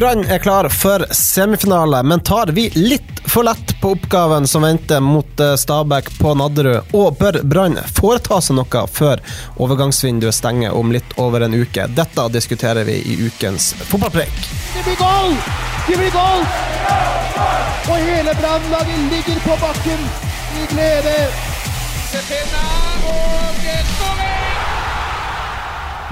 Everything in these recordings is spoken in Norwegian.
Brann er klar for semifinale, men tar vi litt for lett på oppgaven som venter mot eh, Stabæk på Nadderud? Og bør Brann foreta seg noe før overgangsvinduet stenger om litt over en uke? Dette diskuterer vi i ukens fotballpreik. Det blir goal! Det blir goal! Og hele Brann-laget ligger på bakken i glede.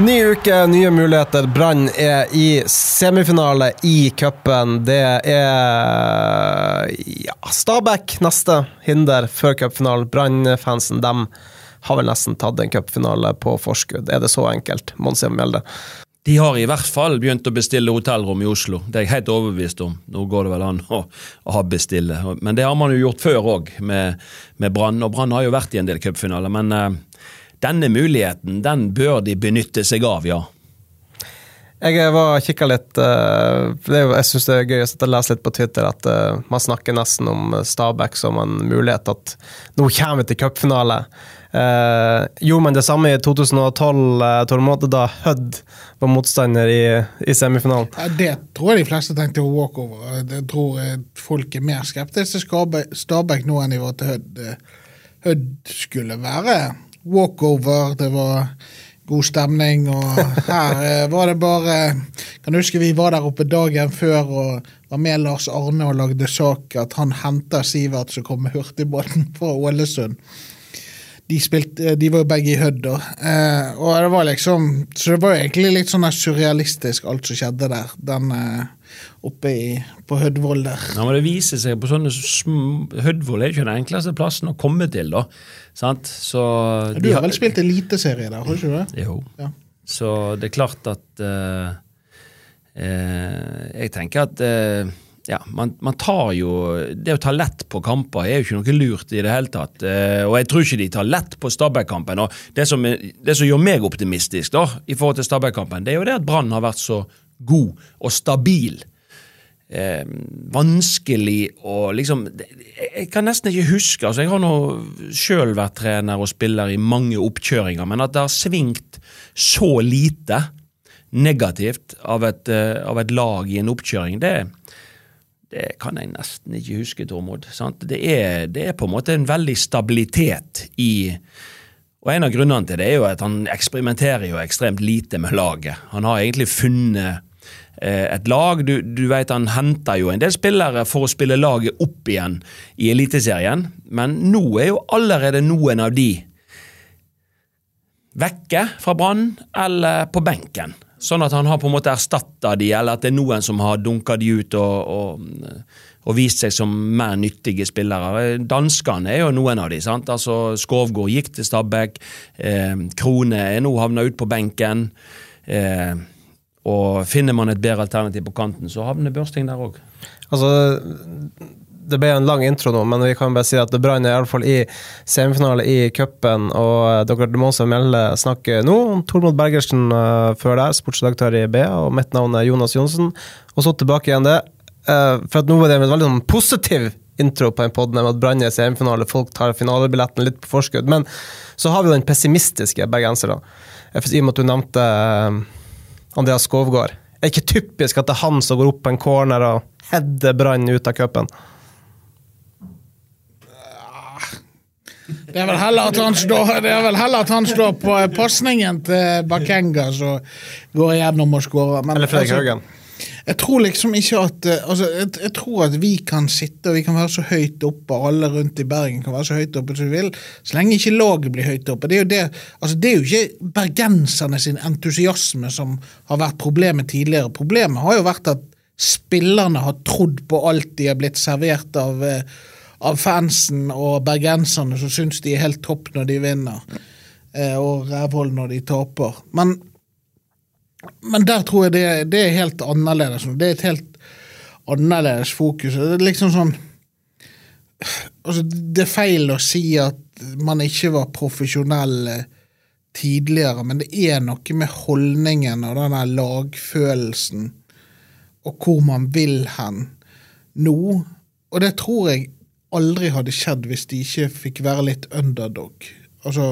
Ny uke, nye muligheter. Brann er i semifinale i cupen. Det er ja, Stabæk neste hinder før cupfinalen. Brann-fansen dem har vel nesten tatt en cupfinale på forskudd. Er det så enkelt? Mons Mjelde. De har i hvert fall begynt å bestille hotellrom i Oslo. Det er jeg helt overbevist om. Nå går det vel an å, å bestille. Men det har man jo gjort før òg, med, med Brann. Og Brann har jo vært i en del cupfinaler. Men eh, denne muligheten den bør de benytte seg av, ja. Jeg var kikka litt det jo, Jeg syns det er gøy å lese litt på Twitter at uh, man snakker nesten om Stabæk som en mulighet. At nå kommer vi til cupfinale. Uh, gjorde man det samme i 2012, uh, Tormod, da Hødd var motstander i, i semifinalen? Ja, det tror jeg de fleste tenkte var walkover. Jeg tror eh, folk er mer skeptiske til Stabæk- Stabæk nå enn de var til Hødd. Eh, Hødd skulle være walkover, det var god stemning, og her eh, var det bare Kan du huske vi var der oppe dagen før og var med Lars Arne og lagde sak at han henta Sivert som kom med hurtigbåten fra Ålesund. De, spilte, de var jo begge i Hødd. Eh, og det var liksom Så det var jo egentlig litt sånn surrealistisk, alt som skjedde der. Den eh, oppe i, på Hødvoll der. Ja, men det viser seg på sånne Hødvoll er ikke den enkleste plassen å komme til, da. Sant? Så Du har vel spilt eliteserie der, har du ikke det? Jo. Ja. Så det er klart at uh, uh, Jeg tenker at uh, ja, man, man tar jo Det å ta lett på kamper er jo ikke noe lurt i det hele tatt. Eh, og jeg tror ikke de tar lett på Stabæk-kampen. Og det som, det som gjør meg optimistisk da, i forhold til Stabæk-kampen, det er jo det at Brann har vært så god og stabil. Eh, vanskelig å liksom Jeg kan nesten ikke huske altså Jeg har nå sjøl vært trener og spiller i mange oppkjøringer, men at det har svingt så lite negativt av et, eh, av et lag i en oppkjøring, det, det kan jeg nesten ikke huske, Tormod. Det, er, det er på en måte en veldig stabilitet i Og en av grunnene til det er jo at han eksperimenterer jo ekstremt lite med laget. Han har egentlig funnet et lag. Du, du vet Han henter jo en del spillere for å spille laget opp igjen i Eliteserien, men nå er jo allerede noen av de vekke fra Brann eller på benken. Sånn at han har på en måte erstatta de, eller at det er noen som har dunka de ut og, og, og vist seg som mer nyttige spillere. Danskene er jo noen av de. sant? Altså Skovgård gikk til Stabæk. Eh, Krone er nå havna ut på benken. Eh, og finner man et bedre alternativ på kanten, så havner Børsting der òg. Altså, det ble en lang intro nå, men vi kan bare si at Brann er i alle fall i semifinale i cupen. Og dere må også melde snakke nå om Tormod Bergersen eh, før der, sportsredaktør i B, og mitt navn er Jonas Johnsen. Og så tilbake igjen det. eh, for at nå var det en veldig sånn positiv intro på en podd med at Brann er semifinale, folk tar finalebilletten litt på forskudd. Men så har vi den pessimistiske bergenseren. I og med at du nevnte eh, Andreas Skovgård. Er det ikke typisk at det er han som går opp på en corner og header Brann ut av cupen? Det er vel heller at han står, det vel heller at han står på pasningen til Bakenga som går gjennom og skårer. Eller Fredrik altså, Haugen? Jeg tror liksom ikke at eh, altså, jeg, jeg tror at vi kan sitte og vi kan være så høyt oppe, og alle rundt i Bergen kan være så høyt oppe som vi vil, så lenge ikke laget blir høyt oppe. Det er jo, det, altså, det er jo ikke bergenserne sin entusiasme som har vært problemet tidligere. Problemet har jo vært at spillerne har trodd på alt de har blitt servert av, eh, av fansen og bergenserne som syns de er helt topp når de vinner, eh, og rævhold når de taper. Men Men der tror jeg det, det er helt annerledes. Det er et helt annerledes fokus. Det er liksom sånn altså, Det er feil å si at man ikke var profesjonell eh, tidligere, men det er noe med holdningen og den lagfølelsen og hvor man vil hen nå. Og det tror jeg aldri hadde skjedd hvis de ikke fikk være litt underdog. Altså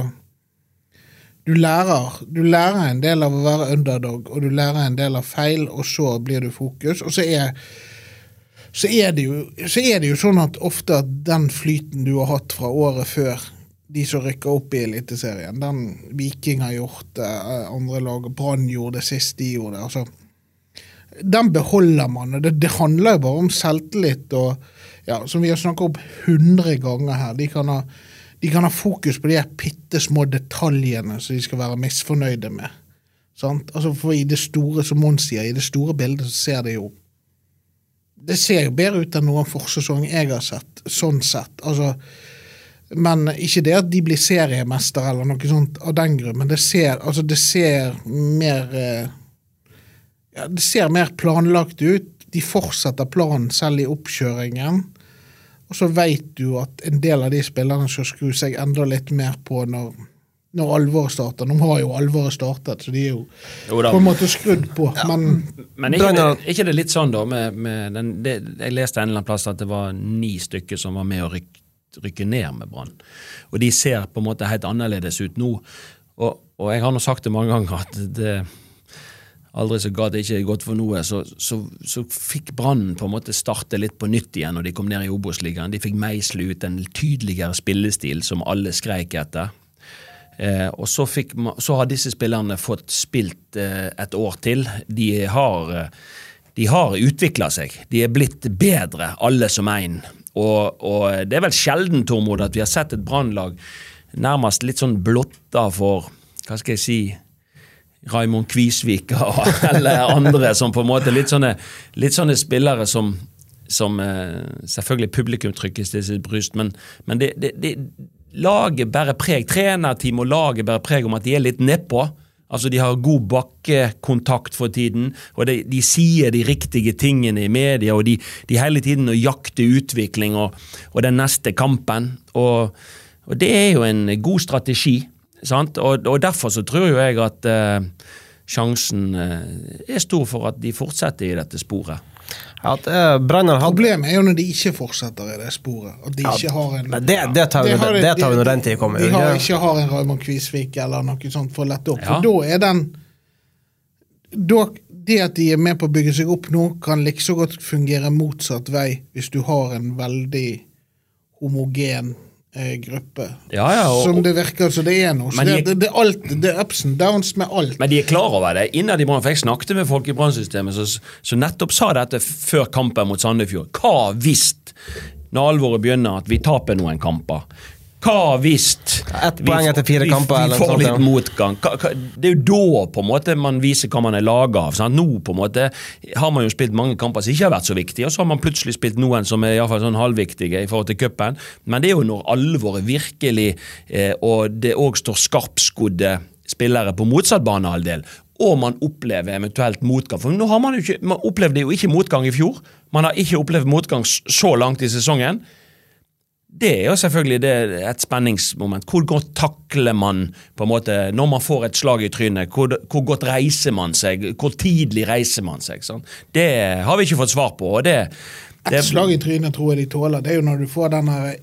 du lærer, du lærer en del av å være underdog, og du lærer en del av feil, og så blir du fokus. Og så er, så er, det, jo, så er det jo sånn at ofte at den flyten du har hatt fra året før, de som rykker opp i Eliteserien, den Viking har gjort det, andre lag, Brann gjorde det sist de gjorde det. altså Den beholder man. og Det, det handler jo bare om selvtillit og ja, som vi har snakket om hundre ganger her. De kan ha de kan ha fokus på de bitte små detaljene som de skal være misfornøyde med. Sant? Altså for i det store, som Mons sier, i det store bildet så ser det jo Det ser bedre ut enn noen forsesong jeg har sett, sånn sett. Altså, men ikke det at de blir seriemester eller noe sånt av den grunn, men det ser, altså det ser mer eh, ja, Det ser mer planlagt ut. De fortsetter planen selv i oppkjøringen. Og så veit du at en del av de spillerne skal skru seg enda litt mer på når, når alvoret starter. Nå har jo alvoret startet, så de er jo, Jo på en måte skrudd på. Men Men ikke det, ikke det litt sånn, da med, med den, det, Jeg leste en eller annen plass at det var ni stykker som var med å rykke, rykke ned med Brann. Og de ser på en måte helt annerledes ut nå. Og, og jeg har nå sagt det mange ganger at det aldri så galt ikke godt for noe, så, så, så fikk Brann på en måte starte litt på nytt igjen når de kom ned i Obos-ligaen. De fikk meisle ut en tydeligere spillestil som alle skreik etter. Eh, og så, fikk, så har disse spillerne fått spilt eh, et år til. De har, eh, de har utvikla seg. De er blitt bedre, alle som én. Og, og det er vel sjelden, Tormod, at vi har sett et Brannlag nærmest litt sånn blotta for Hva skal jeg si Raymond Kvisvika eller andre som på en måte litt sånne, litt sånne spillere som, som eh, Selvfølgelig publikum trykkes til sitt bryst, men, men det, det, det, laget bærer preg. Trenerteam og laget bærer preg om at de er litt nedpå. Altså De har god bakkekontakt for tiden, og de, de sier de riktige tingene i media. og De, de hele tiden jakter jakte utvikling og, og den neste kampen. Og, og det er jo en god strategi. Sant? Og, og derfor så tror jo jeg at eh, sjansen eh, er stor for at de fortsetter i dette sporet. At, eh, Brann problemet er jo når de ikke fortsetter i det sporet. At de Ja, ikke har en men det, det tar vi, de, det, tar vi når den tid kommer. De har, ikke? ikke har en Raymond Kvisvik eller noe sånt for å lette opp. Ja. For da er den da, Det at de er med på å bygge seg opp nå, kan like så godt fungere motsatt vei hvis du har en veldig homogen gruppe. Ja, ja, og- som det virker som det er nå. Så det, de- det, det, er alt, det er ups and downs med alt. Men de er klar over det. Innad i Brann, for jeg snakket med folk i Brannsystemet som nettopp sa dette før kampen mot Sandefjord. Hva hvis, når alvoret begynner, at vi taper noen kamper? Hva hvis Ett poeng etter fire kamper, Vi vi får litt motgang. Det er jo da på en måte man viser hva man er laga av. Sant? Nå på en måte har man jo spilt mange kamper som ikke har vært så viktige, og så har man plutselig spilt noen som er i fall sånn halvviktige i forhold til cupen. Men det er jo når alvoret virkelig, eh, og det òg står skarpskodde spillere på motsatt banehalvdel, og man opplever eventuelt motgang. For nå har man jo ikke, man opplevde jo ikke motgang i fjor. Man har ikke opplevd motgang så langt i sesongen. Det er jo selvfølgelig det, et spenningsmoment. Hvor godt takler man på en måte når man får et slag i trynet? Hvor, hvor godt reiser man seg? Hvor tidlig reiser man seg? Sånn? Det har vi ikke fått svar på. og det, det Et slag i trynet tror jeg de tåler. Det er jo når du får den der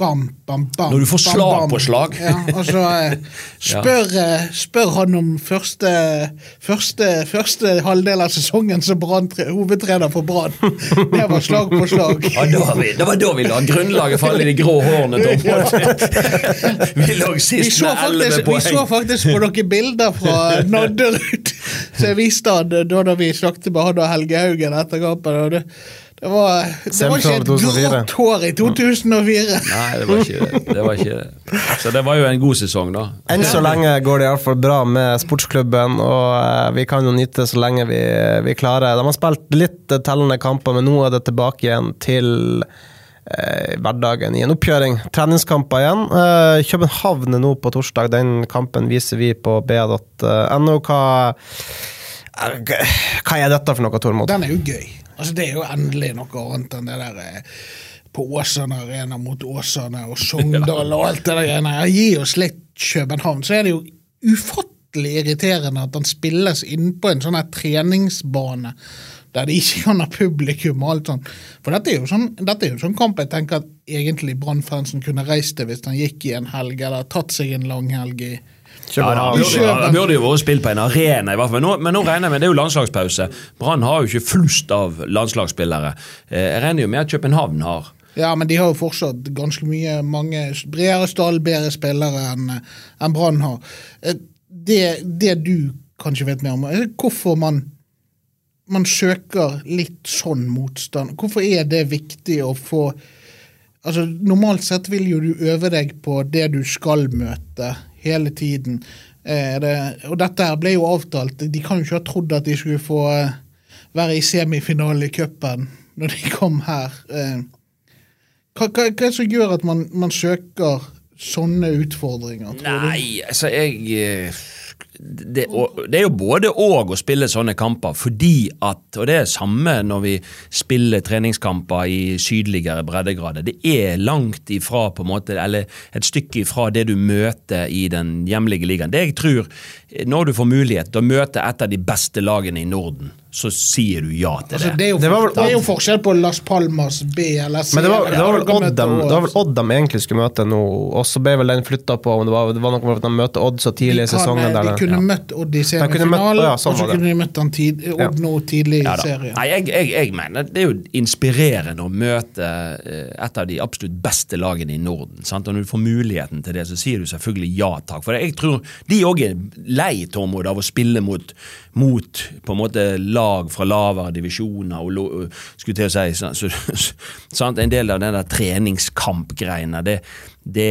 bam, bam, bam. Når du får slag bam. på slag. Ja, altså, eh, spør, eh, spør han om første, første, første halvdel av sesongen som hovedtrener for Brann. Det var slag på slag. Ja, da var vi, det var da vi la grunnlaget for alle de grå hårene. Tom. Vi lå Vi sist med elleve poeng. vi så faktisk på noen bilder fra Nadderud som jeg viste han da, da vi snakket med han og Helge Haugen etter kampen. og Det, det, var, det var ikke et grått hår i 2004. Nei, det var ikke det. det, var ikke det. Så det var jo en god sesong, da. Enn så lenge går det iallfall bra med sportsklubben, og eh, vi kan jo nyte så lenge vi, vi klarer. De har spilt litt eh, tellende kamper, men nå er det tilbake igjen til eh, hverdagen i en oppkjøring. Treningskamper igjen. Eh, København er nå på torsdag. Den kampen viser vi på ba.no. Hva Hva er dette for noe, Tormod? Den er jo gøy. Altså, det er jo endelig noe annet enn det der eh, på Åsane Arena mot Åsane og Sogndal og alt det der greiene. Ja, Gi oss litt København. Så er det jo ufattelig irriterende at han spilles innpå en sånn her treningsbane der de ikke kan ha publikum og alt sånt. For dette er jo sånn, dette er jo sånn kamp jeg tenker at egentlig Brann-fansen kunne reist til hvis han gikk i en helg, eller tatt seg en lang helg i Det burde jo vært spilt på en arena, i hvert fall. Men nå, men nå regner jeg med det er jo landslagspause. Brann har jo ikke flust av landslagsspillere. Eh, Jeg regner jo med at København har. Ja, men de har jo fortsatt ganske mye mange bredere stall, bedre spillere enn en Brann har. Eh, Det, det du kanskje vet mer om, er hvorfor man, man søker litt sånn motstand. Hvorfor er det viktig å få Altså, Normalt sett vil jo du øve deg på det du skal møte hele tiden. Eh, det, og dette her ble jo avtalt. De kan jo ikke ha trodd at de skulle få eh, være i semifinale i cupen når de kom her. Eh, hva, hva, hva er det som gjør at man, man søker sånne utfordringer, tror du? Nei, altså jeg det, og, det er jo både og å spille sånne kamper, fordi at Og det er samme når vi spiller treningskamper i sydligere breddegrader. Det er langt ifra, på en måte, eller et stykke ifra det du møter i den hjemlige ligaen. Det jeg tror, når du får mulighet til å møte et av de beste lagene i Norden, så sier du ja til Altså, det. det, er jo, Det var vel det er jo forskjell på Las Palmas B eller C. Men det var, det var vel Odd de, det var vel. Odd de egentlig skulle møte nå, og så ble vel den flytta på. om Det var, det var noe med at de møtte Odd så tidlig i de, sesongen. de Der, kunne ja. møtt Odd i semifinalen, ja, sånn og så kunne de møtt han tid, Odd Ja. nå tidlig i serien. Nei, jeg, jeg, jeg mener Det er jo inspirerende å møte eh, et av de absolutt beste lagene i Norden. Sant? Og Når du får muligheten til det, så sier du selvfølgelig ja takk. For jeg tror de òg er lei Tormod av å spille mot, mot på en måte lag fra lavere divisjoner og skulle til å si så, så, sant? En del av den der treningskampgreiene. Det, det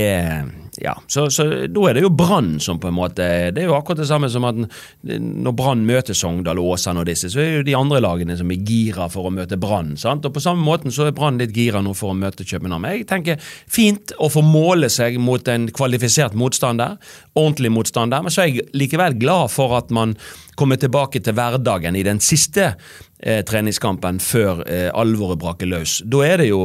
ja, så, så da er det jo Brann som på en måte Det er jo akkurat det samme som at når Brann møter Sogndal, Åsane og disse, så er jo de andre lagene som er gira for å møte Brann. Og på samme måten så er Brann litt gira nå for å møte København. Jeg tenker fint å få måle seg mot en kvalifisert motstander, ordentlig motstander, men så er jeg likevel glad for at man kommer tilbake til hverdagen i den siste eh, treningskampen før eh, alvoret braker løs. Da er det jo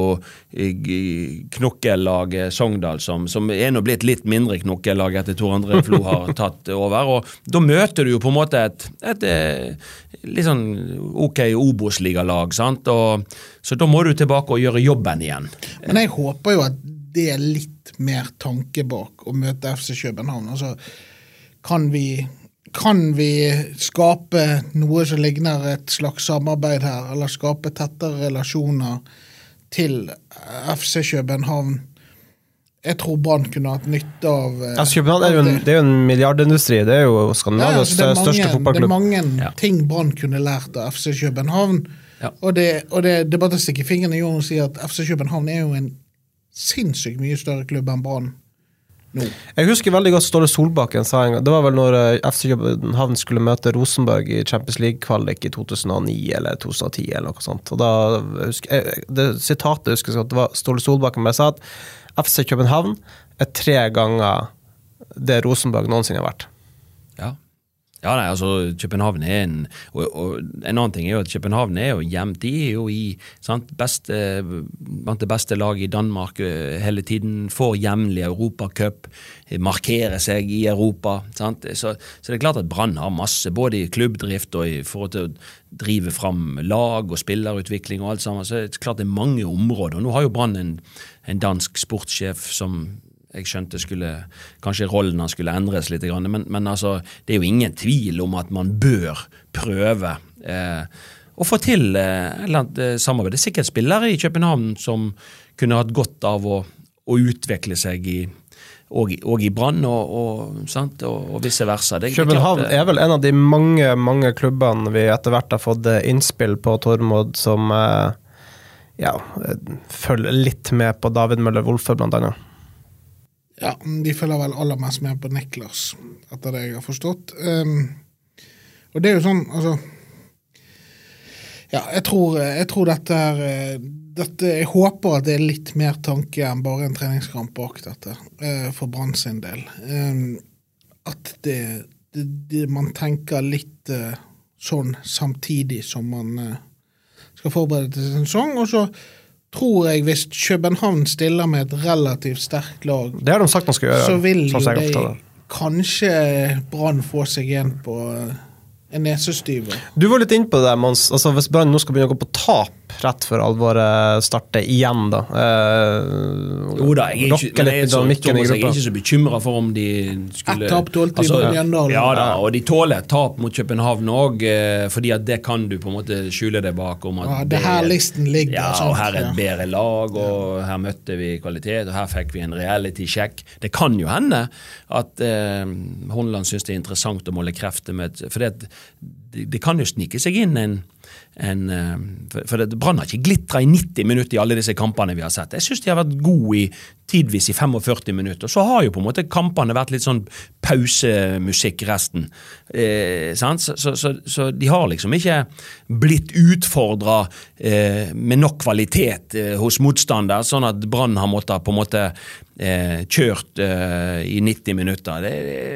eh, knokkellaget Sogndal som, som er nå blitt litt mindre knokkellag etter Tor André Flo har tatt over. og Da møter du jo på en måte et, et et litt sånn ok Obos-ligalag. Så da må du tilbake og gjøre jobben igjen. Men jeg håper jo at det er litt mer tanke bak å møte FC København. Altså, kan vi, kan vi skape noe som ligner et slags samarbeid her, eller skape tettere relasjoner til FC København? Jeg tror Brann kunne hatt nytte av eh, Altså, København er jo en, det er jo en milliardindustri. Det er jo Ja, Skandinavias altså, det er mange, det er mange Ja. ting Brann kunne lært av FC København. Ja. Og, det, og det, det er bare å stikke fingeren i jorden og si at FC København er jo en sinnssykt mye større klubb enn Brann No. Jeg husker veldig godt Ståle Solbakken sa en gang Det var vel når eh, FC København skulle møte Rosenborg i Champions League-kvalik i 2009 eller 2010 eller noe sånt. Og da husker jeg, Det sitatet husker jeg at det var Ståle Solbakken bare sa at FC København er tre ganger det Rosenborg noensinne har vært. Ja. Ja, nei, altså, København er en og, og En annen ting er jo at København er jo jevnt. De er jo i sant, beste, blant det beste laget i Danmark eh, hele tiden. Får jevnlig Europacup. eh, Markerer seg i Europa. Sant? Så, så det er klart at Brann har masse, både i klubbdrift og i forhold til å drive fram lag og spillerutvikling og alt sammen. Så det er klart det er mange områder. Og nå har jo Brann en, en dansk sportssjef som jeg skjønte skulle, kanskje rollen hans skulle endres litt, men, men altså, det er jo ingen tvil om at man bør prøve eh, å få til eh, eller eh, samarbeid. Det er sikkert spillere i København som kunne hatt godt av å, å utvikle seg i og, og i Brann, og, og, og, vice versa. Det, det er klart, København eh, er vel en av de mange mange klubbene vi etter hvert har fått eh, innspill på, Tormod, som ja, følger litt med på David Møller Wolfe, blant annet. Ja, de følger vel aller mest med på Niklas, etter det jeg har forstått. Um, og det er jo sånn, altså Ja, jeg tror, jeg tror dette er eh, dette, Jeg håper at det er litt mer tanke enn bare en treningskamp bak dette, uh, for Brann sin del. Um, at det, det, det Man tenker litt uh, sånn samtidig som man uh, skal forberede til sesong. Og så tror jeg hvis København stiller med et relativt sterkt lag, Det har de sagt man skal gjøre. så vil jo de kanskje Brann få seg igjen på en nesestyver. Du var litt inne på det, der, Mons. Altså, hvis Brann nå skal begynne å gå på tap rett før alvoret starter igjen, da eh, Jo da, jeg er ikke, jeg er så, Thomas, jeg er ikke så bekymra for om de skulle Ett tap tålte de mot Mjøndalen. Ja da, og de tåler et tap mot København òg, fordi at det kan du på en måte skjule deg bak. om at Ja, det er her listen ligger, Ja, og her er et bedre lag, og her møtte vi kvalitet, og her fikk vi en reality-sjekk. Det kan jo hende at eh, Håndland syns det er interessant å måle krefter med For det, det, det kan jo snike seg inn en en, eh, for for Brann har ikke glitra i 90 minutter i alle disse kampene vi har sett. Jeg syns de har vært gode i tidvis i 45 minutter. Så har jo på en måte kampene vært litt sånn pausemusikk resten. Eh? Så, så, så, så de har liksom ikke blitt utfordra eh, med nok kvalitet eh, hos motstander, sånn at Brann har måttet på en måte eh, kjørt eh, i 90 minutter. Det,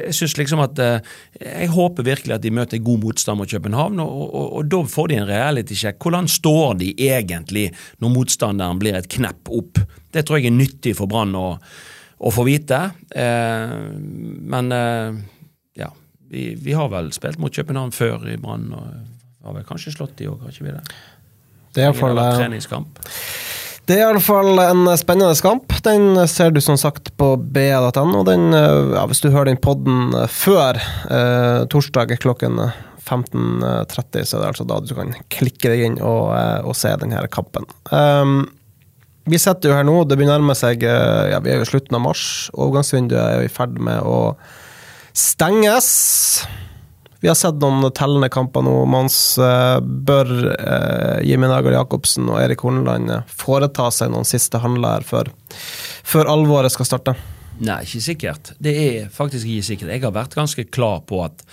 jeg synes liksom at eh, Jeg håper virkelig at de møter god motstand mot København, og, og, og da får de en reality-sjekk. Hvordan står de egentlig når motstanderen blir et knepp opp? Det tror jeg er nyttig for Brann å, å få vite. Eh, men eh, ja, vi, vi har vel spilt mot København før i Brann, og har vel kanskje slått de òg, har ikke vi det? Det er iallfall eh, treningskamp. Det er i alle fall en spennende kamp. Den ser du som sagt på. Den, eh, ja, hvis du hører den podden før eh, torsdag klokken 15.30, så er det altså da du kan klikke deg inn og, eh, og se denne kampen. Um, vi sitter jo her nå, det begynner å nærme seg eh, ja, Vi er jo slutten av mars. Overgangsvinduet er jo i ferd med å stenges. Vi har sett noen tellende kamper nå. Mons eh, bør eh, Jimmy Nagel Jacobsen og Erik Horneland eh, foreta seg noen siste handler før, før alvoret skal starte? Nei, ikke sikkert. Det er faktisk ikke sikkert. Jeg har vært ganske klar på at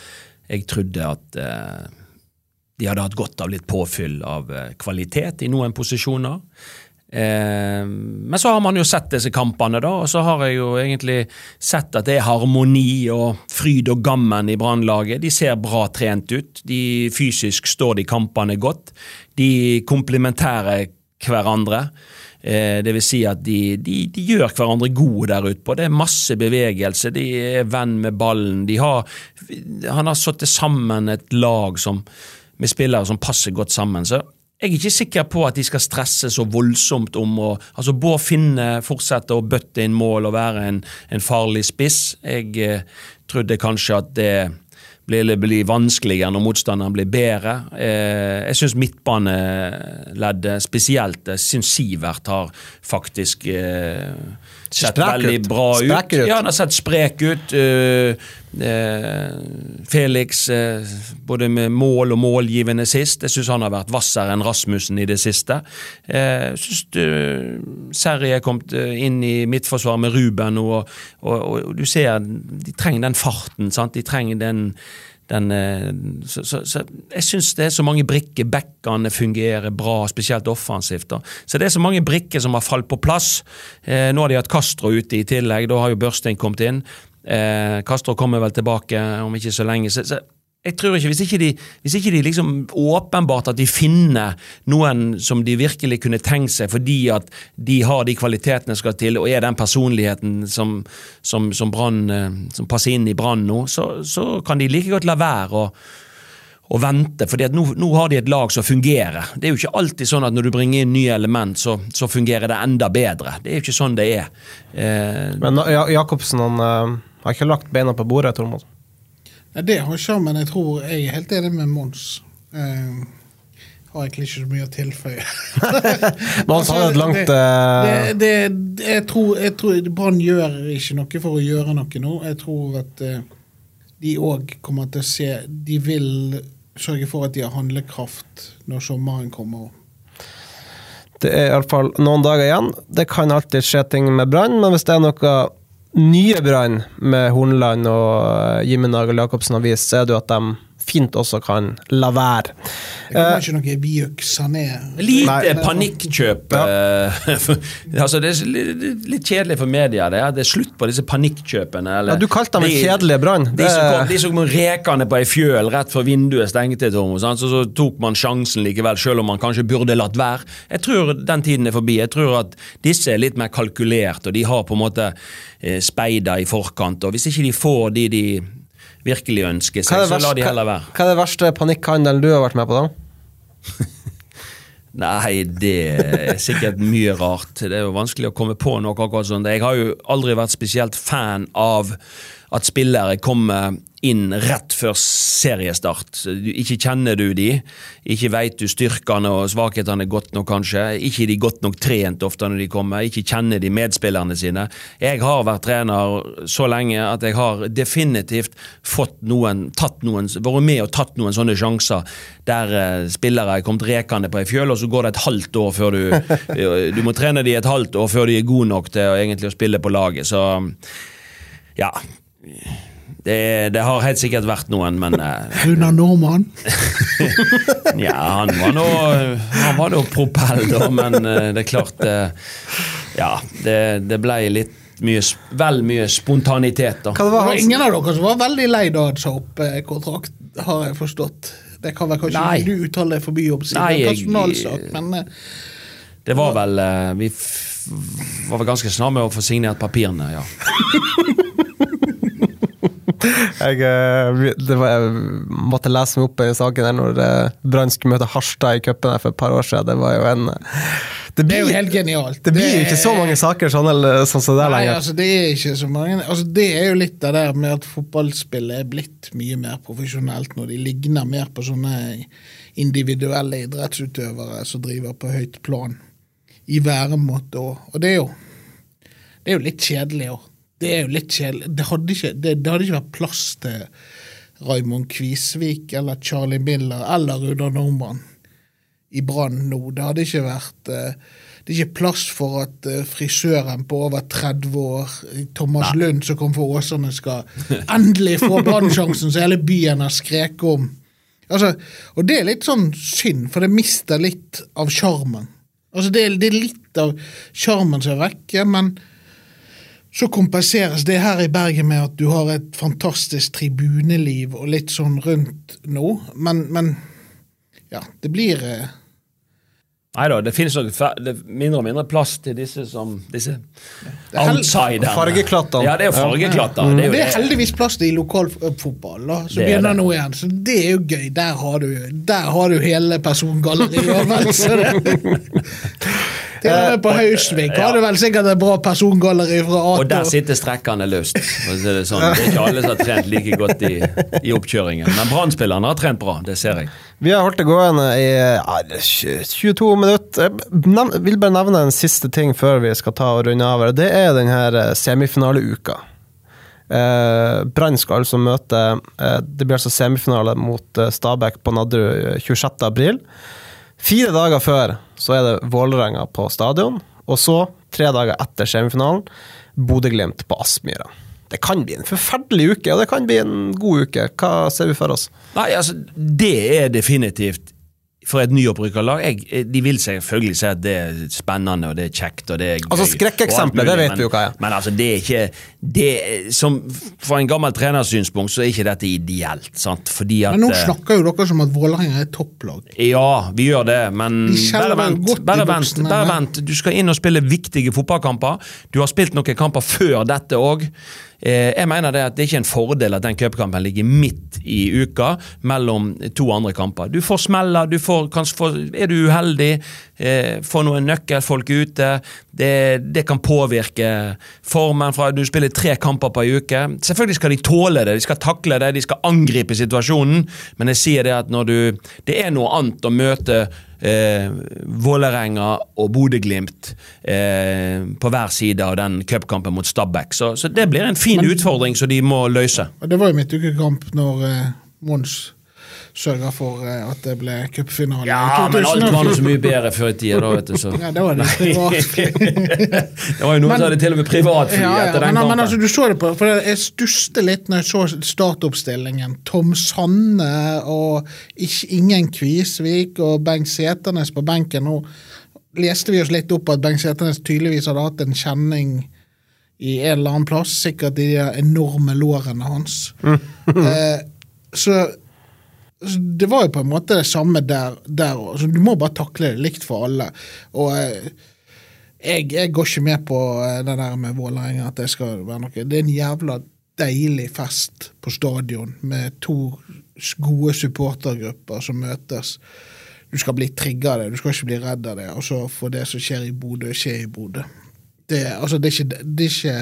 jeg trodde at eh, de hadde hatt godt av litt påfyll av kvalitet i noen posisjoner. Eh, men så har man jo sett disse kampene, da, og så har jeg jo egentlig sett at det er harmoni og fryd og gammen i Brannlaget. De ser bra trent ut. De Fysisk står de kampene godt. De komplementerer hverandre. Eh, det vil si at de, de, de gjør hverandre gode der ute på. Det er masse bevegelse, de er venn med ballen. De har, han har satt sammen et lag som, med spillere som passer godt sammen. så jeg er ikke sikker på at de skal stresse så voldsomt om å altså Bård Finne fortsette å bøtte inn mål og være en, en farlig spiss. Jeg eh, trodde kanskje at det blir, blir vanskeligere når motstanderen blir bedre. Eh, jeg syns midtbaneleddet spesielt, jeg syns Sivert har faktisk eh, sett veldig bra ut. Sprek ut. Ja, han har sett sprek ut. eh, eh, Felix, eh, både med mål og målgivende sist. Jeg syns han har vært hvassere enn Rasmussen i det siste. Jeg syns Serri er kommet inn i midtforsvaret med Ruben, og, og, og du ser de trenger den farten. sant? De trenger den den, eh, så, så, så jeg syns det er så mange brikker. Backene fungerer bra, spesielt offensivt. da. Så det er så mange brikker som har falt på plass. Eh, nå har de hatt Castro ute i tillegg, da har jo Børstein kommet inn. Eh, Castro kommer vel tilbake om ikke så lenge. Så, jeg tror ikke, Hvis ikke de, hvis ikke de liksom åpenbart at de finner noen som de virkelig kunne tenkt seg fordi at de har de kvalitetene som skal til, og er den personligheten som, som, som, Brann, eh, som passer inn i Brann nå, så, så kan de like godt la være å å vente, fordi at nå, nå har de et lag som fungerer. Det er jo ikke alltid sånn at når du bringer inn nye element, så, så fungerer det enda bedre. Det er jo ikke sånn det er. Eh, Men ja, Jacobsen han, eh, har ikke lagt beina på bordet, Tormod. Nei, det har ikke men jeg tror jeg er helt enig med Mons. Uh, har egentlig ikke så mye å tilføye. Mons har et langt det, eh, det, det, jeg tror, jeg tror Brann gjør ikke noe for å gjøre noe nå. Jeg tror at uh, de òg kommer til å se De vil sørge for at de har handlekraft når sommeren kommer. Det er iallfall noen dager igjen. Det kan alltid skje ting med Brann, men hvis det er noe nye Brann med Hornland og Jimmy Nagel Jacobsen har vist, så er det jo at de fint også kan la være. Det kommer ikke noe Viuk Sané. Lite Nei. panikkjøp. eh, altså det er litt, kjedelig for media. Det er, det er slutt på disse panikkjøpene. eller- Ja, du kalte dem en kjedelig brann. De som, kom, Det- de som kom rekende på ei fjøl rett før vinduet stengte. Så, så tok man sjansen likevel, selv om man kanskje burde latt være. Jeg tror den tiden er forbi. Jeg tror at disse er litt mer kalkulert, og de har på en måte eh, speida i forkant. Og hvis ikke de får de de virkelig ønsker seg, verste, så la de heller være. hva er det verste panikkhandelen du har vært med på, da? Nei, det er sikkert mye rart. Det er jo vanskelig å komme på noe akkurat sånt. Jeg har jo aldri vært spesielt fan av at spillere kommer inn rett før seriestart. Ikke kjenner du de, ikke veit du styrkene og svakhetene godt nok, kanskje. Ikke er de godt nok trent ofte når de kommer, ikke kjenner de medspillerne sine. Jeg har vært trener så lenge at jeg har definitivt fått noen, tatt noen, vært med og tatt noen sånne sjanser der eh, spillere er kommet rekende på ei fjøl, og så går det et halvt år før du Du må trene de et halvt år før de er gode nok til egentlig å spille på laget, så ja. Det, det har helt sikkert vært noen, men eh, Runar Normann. ja, han var nå Han var nå propell, da, men eh, det er klart eh, Ja, det, det ble litt mye, vel mye spontanitet, da. Hva det var ingen av dere som var veldig lei da han sa opp eh, kontrakt, har jeg forstått. Det kan vel kanskje Nei. du uttale deg mye om siden det er personalsak, men eh, Det var vel eh, Vi f var vel ganske snart med å få signert papirene, ja. jeg, eh, det var, jeg måtte lese meg opp i saken der når eh, Brann skulle møte Harstad i cupen for et par år siden. Det var jo en Det det er jo helt genialt. det blir ikke så mange saker sånn eller sånn som det er lenger. altså det er ikke så mange altså Det er jo litt av det med at fotballspillet er blitt mye mer profesjonelt når De ligner mer på sånne individuelle idrettsutøvere som driver på høyt plan i væremåte òg. og det er jo Det er jo litt kjedelig òg. Det er jo litt kjedelig. Det det, det hadde ikke vært plass til Raymond Kvisvik eller Charlie Miller eller Runar Normann i Brann nå. Det hadde ikke vært eh, Det er ikke plass for at eh, frisøren på over 30 år, Thomas Lund som kom fra Åsane, skal endelig få Brann-sjansen som hele byen har skreket om. Altså, og det er litt sånn synd, for det mister litt av sjarmen. Altså, det, det er litt av sjarmen som er vekke, men så kompenseres det her i Bergen med at du har et fantastisk tribuneliv og litt sånn rundt nå, men, men ja, det blir eh, Nei da, det finnes nok det mindre og mindre plass til disse som disse er outsiderne. Fargeklatter. Ja, det er jo fargeklatter. Det er jo Det er heldigvis plass til i lokalfotball, da, som Det er begynner nå igjen. Så det er jo gøy. Der har du, der har du hele persongalleriet. og vel så det. Til med på Hausvik har du vel sikkert et bra persongalleri fra A Og der sitter strekkene løst. Det, sånn. det er ikke alle som har trent like godt i, i oppkjøringen. Men Brann-spillerne har trent bra, det ser jeg. Vi har holdt det gående i ja, 22 minutter. Jeg vil bare nevne en siste ting før vi skal ta og runde av. Det er denne eh, semifinaleuka. Eh, Brann skal altså møte eh, Det blir altså semifinale mot eh, Stabæk på Nadderud eh, 26. april. Fire dager før så er det Vålerenga på stadion, og så, tre dager etter semifinalen, Bodø-Glimt på Aspmyra. Det kan bli en forferdelig uke, og det kan bli en god uke. Hva ser vi for oss? Nei, altså, det er definitivt for et nyopprykka lag. Jeg, de vil selvfølgelig si at det er spennende og det er kjekt. og det er gøy. Altså, skrekkeksemplet, og alt mulig, det vet men- vi jo hva er. Men altså, det er ikke det som, Fra en gammel trenersynspunkt så er ikke dette ideelt. sant? Fordi at Men nå eh, snakker jo dere som at Vålerenga er topplag. Ja, vi gjør det, men De bare vent. godt i Bare vent, bare vent. Du skal inn og spille viktige fotballkamper. Du har spilt noen kamper før dette òg. Eh, jeg mener det at det er ikke en fordel at den cupkampen ligger midt i uka mellom to andre kamper. Du får smeller, du får, får, er du uheldig, eh, får noen nøkkelfolk ute. Det, det kan påvirke formen fra du spiller tre kamper på ei uke. Selvfølgelig skal de tåle det, de skal takle det, de skal angripe situasjonen, men jeg sier det at når du Det er noe annet å møte eh, Vålerenga og Bodø-Glimt eh, på hver side av den cupkampen mot Stabæk. Så, så det blir en fin utfordring som de må løse. Det var jo midtukekamp når eh, Mons sørga for eh, at det ble cupfinale Ja, i men alt var 2014. så mye bedre før i tida, da, vet du. Så. Ja, det var det privatfly. Det var jo noen Men- som hadde til og med privatfly Ja, ja, etter den men, kampen. men altså, du så det på, for jeg stusste litt når jeg så startoppstillingen. Tom Sanne og ikke, ingen Kvisvik og Bengt Seternes på benken. Nå leste vi oss litt opp at Bengt Seternes tydeligvis hadde hatt en kjenning i en eller annen plass, sikkert i de enorme lårene hans. eh, så, så det var jo på en måte det samme der òg. Du må bare takle det likt for alle. Og eh, jeg, jeg går ikke med på eh, det der med Vålerenga, at det skal være noe Det er en jævla deilig fest på stadion med to gode supportergrupper som møtes. Du skal bli trigga av det, du skal ikke bli redd av det. Og så får det som skjer i Bodø, skje i Bodø. Det, altså, det, er ikke, det er ikke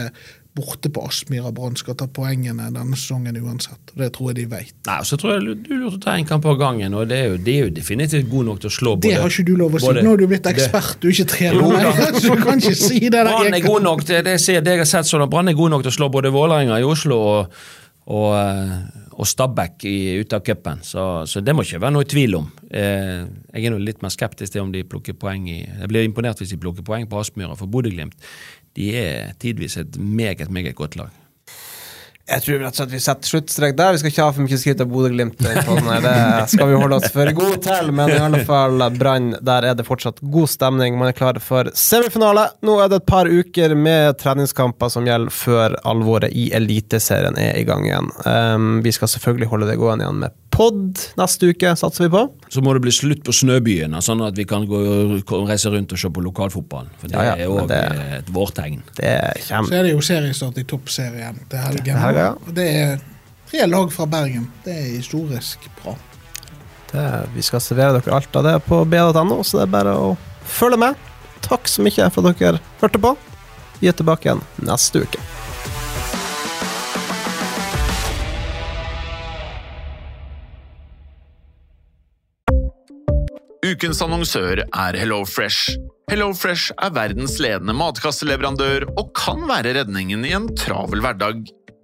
borte på Aspmyra Brann skal ta poengene denne sesongen uansett. Det tror jeg de vet. Nei, så tror jeg du lurte å ta en kamp av gangen, og det er jo, det er jo definitivt god nok til å slå både Det har ikke du lov å si. Nå har du blitt ekspert, du er ikke trener. Mer, så du kan ikke si det der. Brann er god nok til det, ser, det jeg har sett sånn, Brann er god nok til å slå både Vålerenga i Oslo og, og, eh, og Stabæk ute av cupen, så, så det må ikke være noe tvil om. Eh, jeg er nå litt mer skeptisk til om de plukker poeng i Jeg blir imponert hvis de plukker poeng på Aspmyra for Bodø-Glimt. De er tidvis et meget, meget godt lag. Jeg tror rett og slett vi setter sluttstrek der. Vi skal ikke ha for mye skritt av Bodø-Glimt. her. Det skal vi holde oss for gode til, men i alle fall Brann, der er det fortsatt god stemning. Man er klar for semifinale. Nå er det et par uker med treningskamper som gjelder før alvoret i Eliteserien er i gang igjen. Um, vi skal selvfølgelig holde det gående igjen med pod neste uke, satser vi på. Så må det bli slutt på snøbyene, sånn at vi kan gå og reise rundt og se på lokalfotball. For det Ja, ja, er òg det- et vårtegn. Det Så er det jo seriestart i toppserien til helgen. Ja. Det er tre lag fra Bergen. Det er historisk bra. det, Vi skal servere dere alt av det på b.no, så det er bare å følge med. Takk så mye for at dere hørte på. Vi er tilbake igjen neste uke. Ukens annonsør er HelloFresh. HelloFresh er verdens ledende matkasseleverandør og kan være redningen i en travel hverdag.